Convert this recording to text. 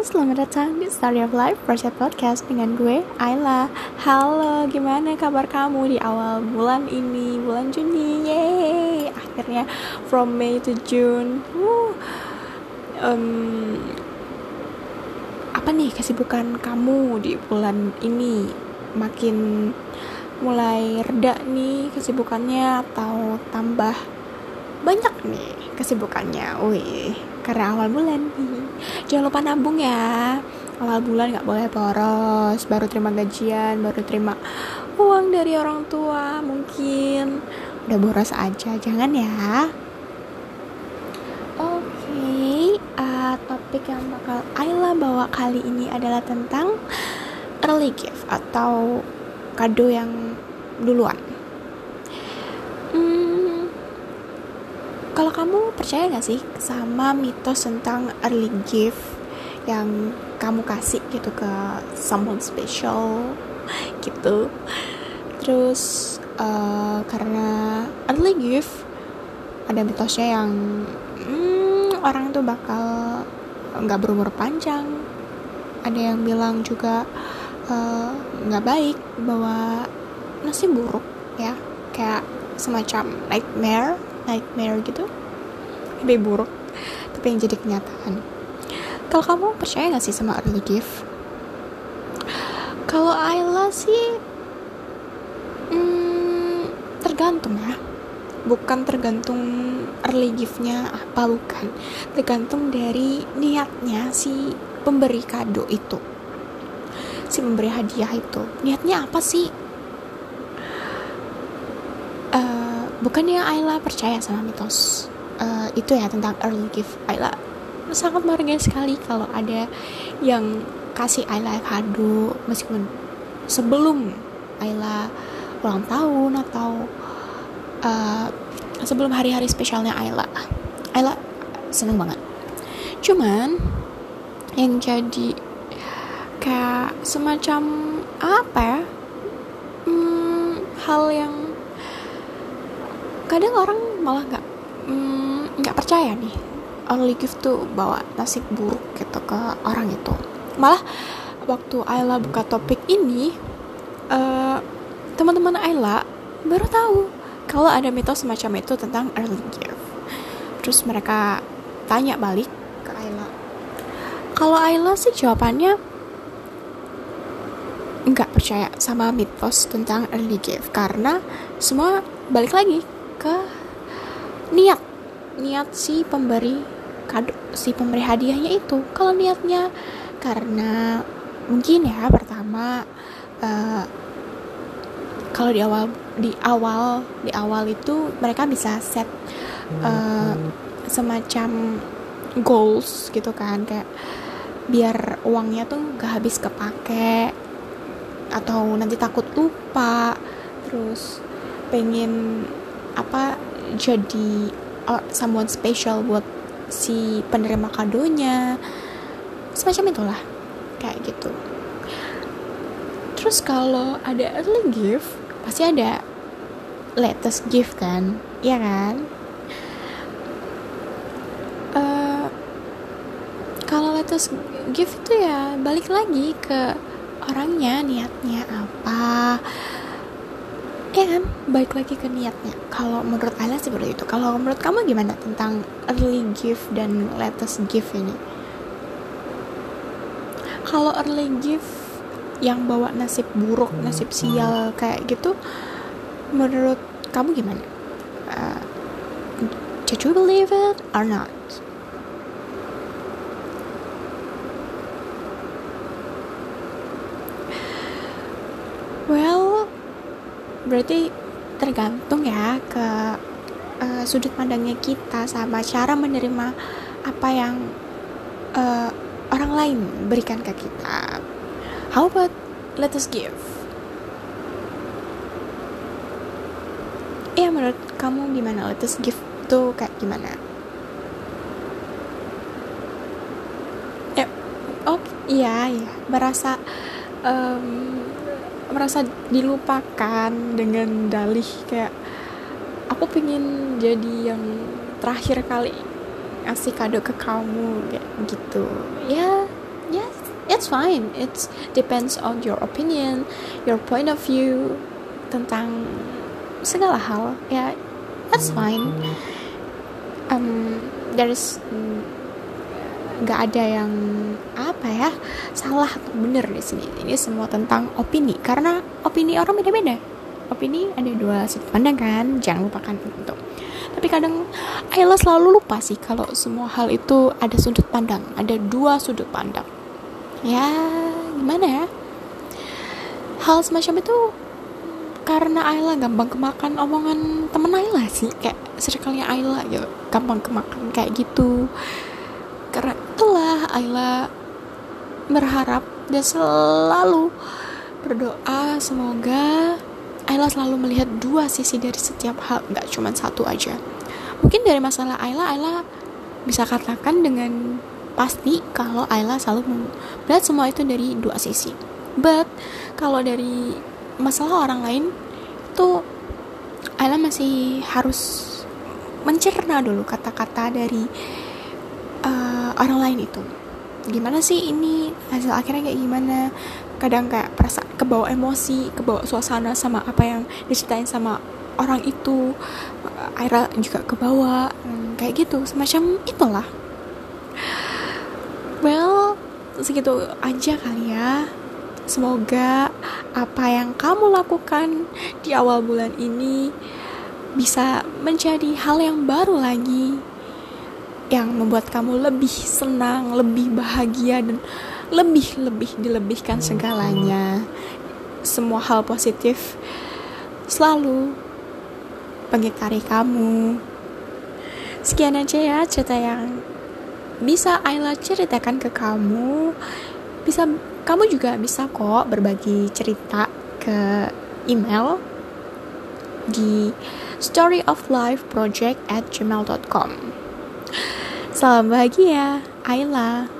selamat datang di Story of Life Project Podcast dengan gue, Ayla. Halo, gimana kabar kamu di awal bulan ini, bulan Juni? Yeay, akhirnya from May to June. Um, Apa nih kesibukan kamu di bulan ini? Makin mulai reda nih kesibukannya atau tambah banyak nih kesibukannya? Wih, karena awal bulan. nih jangan lupa nabung ya. Awal bulan nggak boleh boros. Baru terima gajian baru terima uang dari orang tua mungkin. Udah boros aja jangan ya. Oke okay, uh, topik yang bakal Ayla bawa kali ini adalah tentang early gift atau kado yang duluan hmm, kalau kamu percaya gak sih sama mitos tentang early gift yang kamu kasih gitu ke someone special gitu? Terus uh, karena early gift ada mitosnya yang hmm, orang tuh bakal nggak berumur panjang. Ada yang bilang juga eh, nggak uh, baik bahwa nasib buruk ya. Kayak semacam nightmare nightmare gitu mimpi buruk tapi yang jadi kenyataan. Kalau kamu percaya gak sih sama early gift kalau Ayla sih hmm, tergantung ya. Bukan tergantung early giftnya apa bukan. Tergantung dari niatnya si pemberi kado itu. Si pemberi hadiah itu. Niatnya apa sih? Uh, bukannya Ayla percaya sama mitos uh, itu ya tentang early gift Ayla. Sangat menghargai sekali kalau ada yang kasih Ayla kado meskipun sebelum Ayla ulang tahun atau uh, sebelum hari-hari spesialnya Ayla. Ayla seneng banget. Cuman yang jadi kayak semacam apa ya? Hmm, hal yang kadang orang malah nggak nggak hmm, percaya nih. Early gift tuh bawa nasib buruk gitu ke orang itu malah waktu Ayla buka topik ini uh, teman-teman Ayla baru tahu kalau ada mitos semacam itu tentang early gift. Terus mereka tanya balik ke Ayla. Kalau Ayla sih jawabannya nggak percaya sama mitos tentang early gift karena semua balik lagi niat. Niat si pemberi kado si pemberi hadiahnya itu. Kalau niatnya karena mungkin ya pertama uh, kalau di awal di awal di awal itu mereka bisa set uh, semacam goals gitu kan. Kayak biar uangnya tuh gak habis kepake atau nanti takut lupa. Terus pengen apa jadi uh, someone special buat si penerima kadonya. Semacam itulah kayak gitu. Terus kalau ada early gift pasti ada latest gift kan? Ya kan? Uh, kalau latest gift itu ya balik lagi ke orangnya niatnya apa ya kan? Baik lagi ke niatnya. Kalau menurut Ayla seperti itu. Kalau menurut kamu gimana tentang early gift dan latest gift ini? Kalau early gift yang bawa nasib buruk nasib sial kayak gitu menurut kamu gimana? Uh, did you believe it or not well berarti tergantung ya ke uh, sudut pandangnya kita sama cara menerima apa yang uh, orang lain berikan ke kita. How about let us give? Iya menurut kamu gimana let us give tuh kayak gimana? Ya, oh iya iya merasa um, merasa dilupakan dengan dalih kayak aku pengen jadi yang terakhir kali ngasih kado ke kamu kayak gitu. Ya ya it's fine. It's depends on your opinion your point of view tentang segala hal. Ya that's fine. Um there's nggak ada yang apa ya salah atau benar di sini. Ini semua tentang opini karena opini orang beda-beda. Opini ada dua sudut pandang kan jangan lupakan itu tapi kadang Ayla selalu lupa sih kalau semua hal itu ada sudut pandang ada dua sudut pandang. Ya gimana ya? Hal semacam itu karena Ayla gampang kemakan omongan temen Ayla sih kayak circle-nya Ayla gitu gampang kemakan kayak gitu. Karena itulah Ayla berharap dan selalu berdoa. Semoga Ayla selalu melihat dua sisi dari setiap hal nggak cuma satu aja. Mungkin dari masalah Ayla Ayla bisa katakan dengan pasti kalau Ayla selalu melihat semua itu dari dua sisi. But kalau dari masalah orang lain itu Ayla masih harus mencerna dulu kata-kata dari uh, orang lain itu gimana sih ini hasil akhirnya kayak gimana? Kadang kayak perasa kebawa emosi kebawa suasana sama apa yang diceritain sama orang itu Aira juga kebawa hmm, kayak gitu semacam itulah. Well segitu aja kali ya. Semoga apa yang kamu lakukan di awal bulan ini bisa menjadi hal yang baru lagi yang membuat kamu lebih senang, lebih bahagia dan lebih-lebih dilebihkan segalanya. Semua hal positif selalu mengitari kamu. Sekian aja ya cerita yang bisa Ayla ceritakan ke kamu. Bisa kamu juga bisa kok berbagi cerita ke email di storyoflifeproject at gmail.com Salam bahagia, Ayla.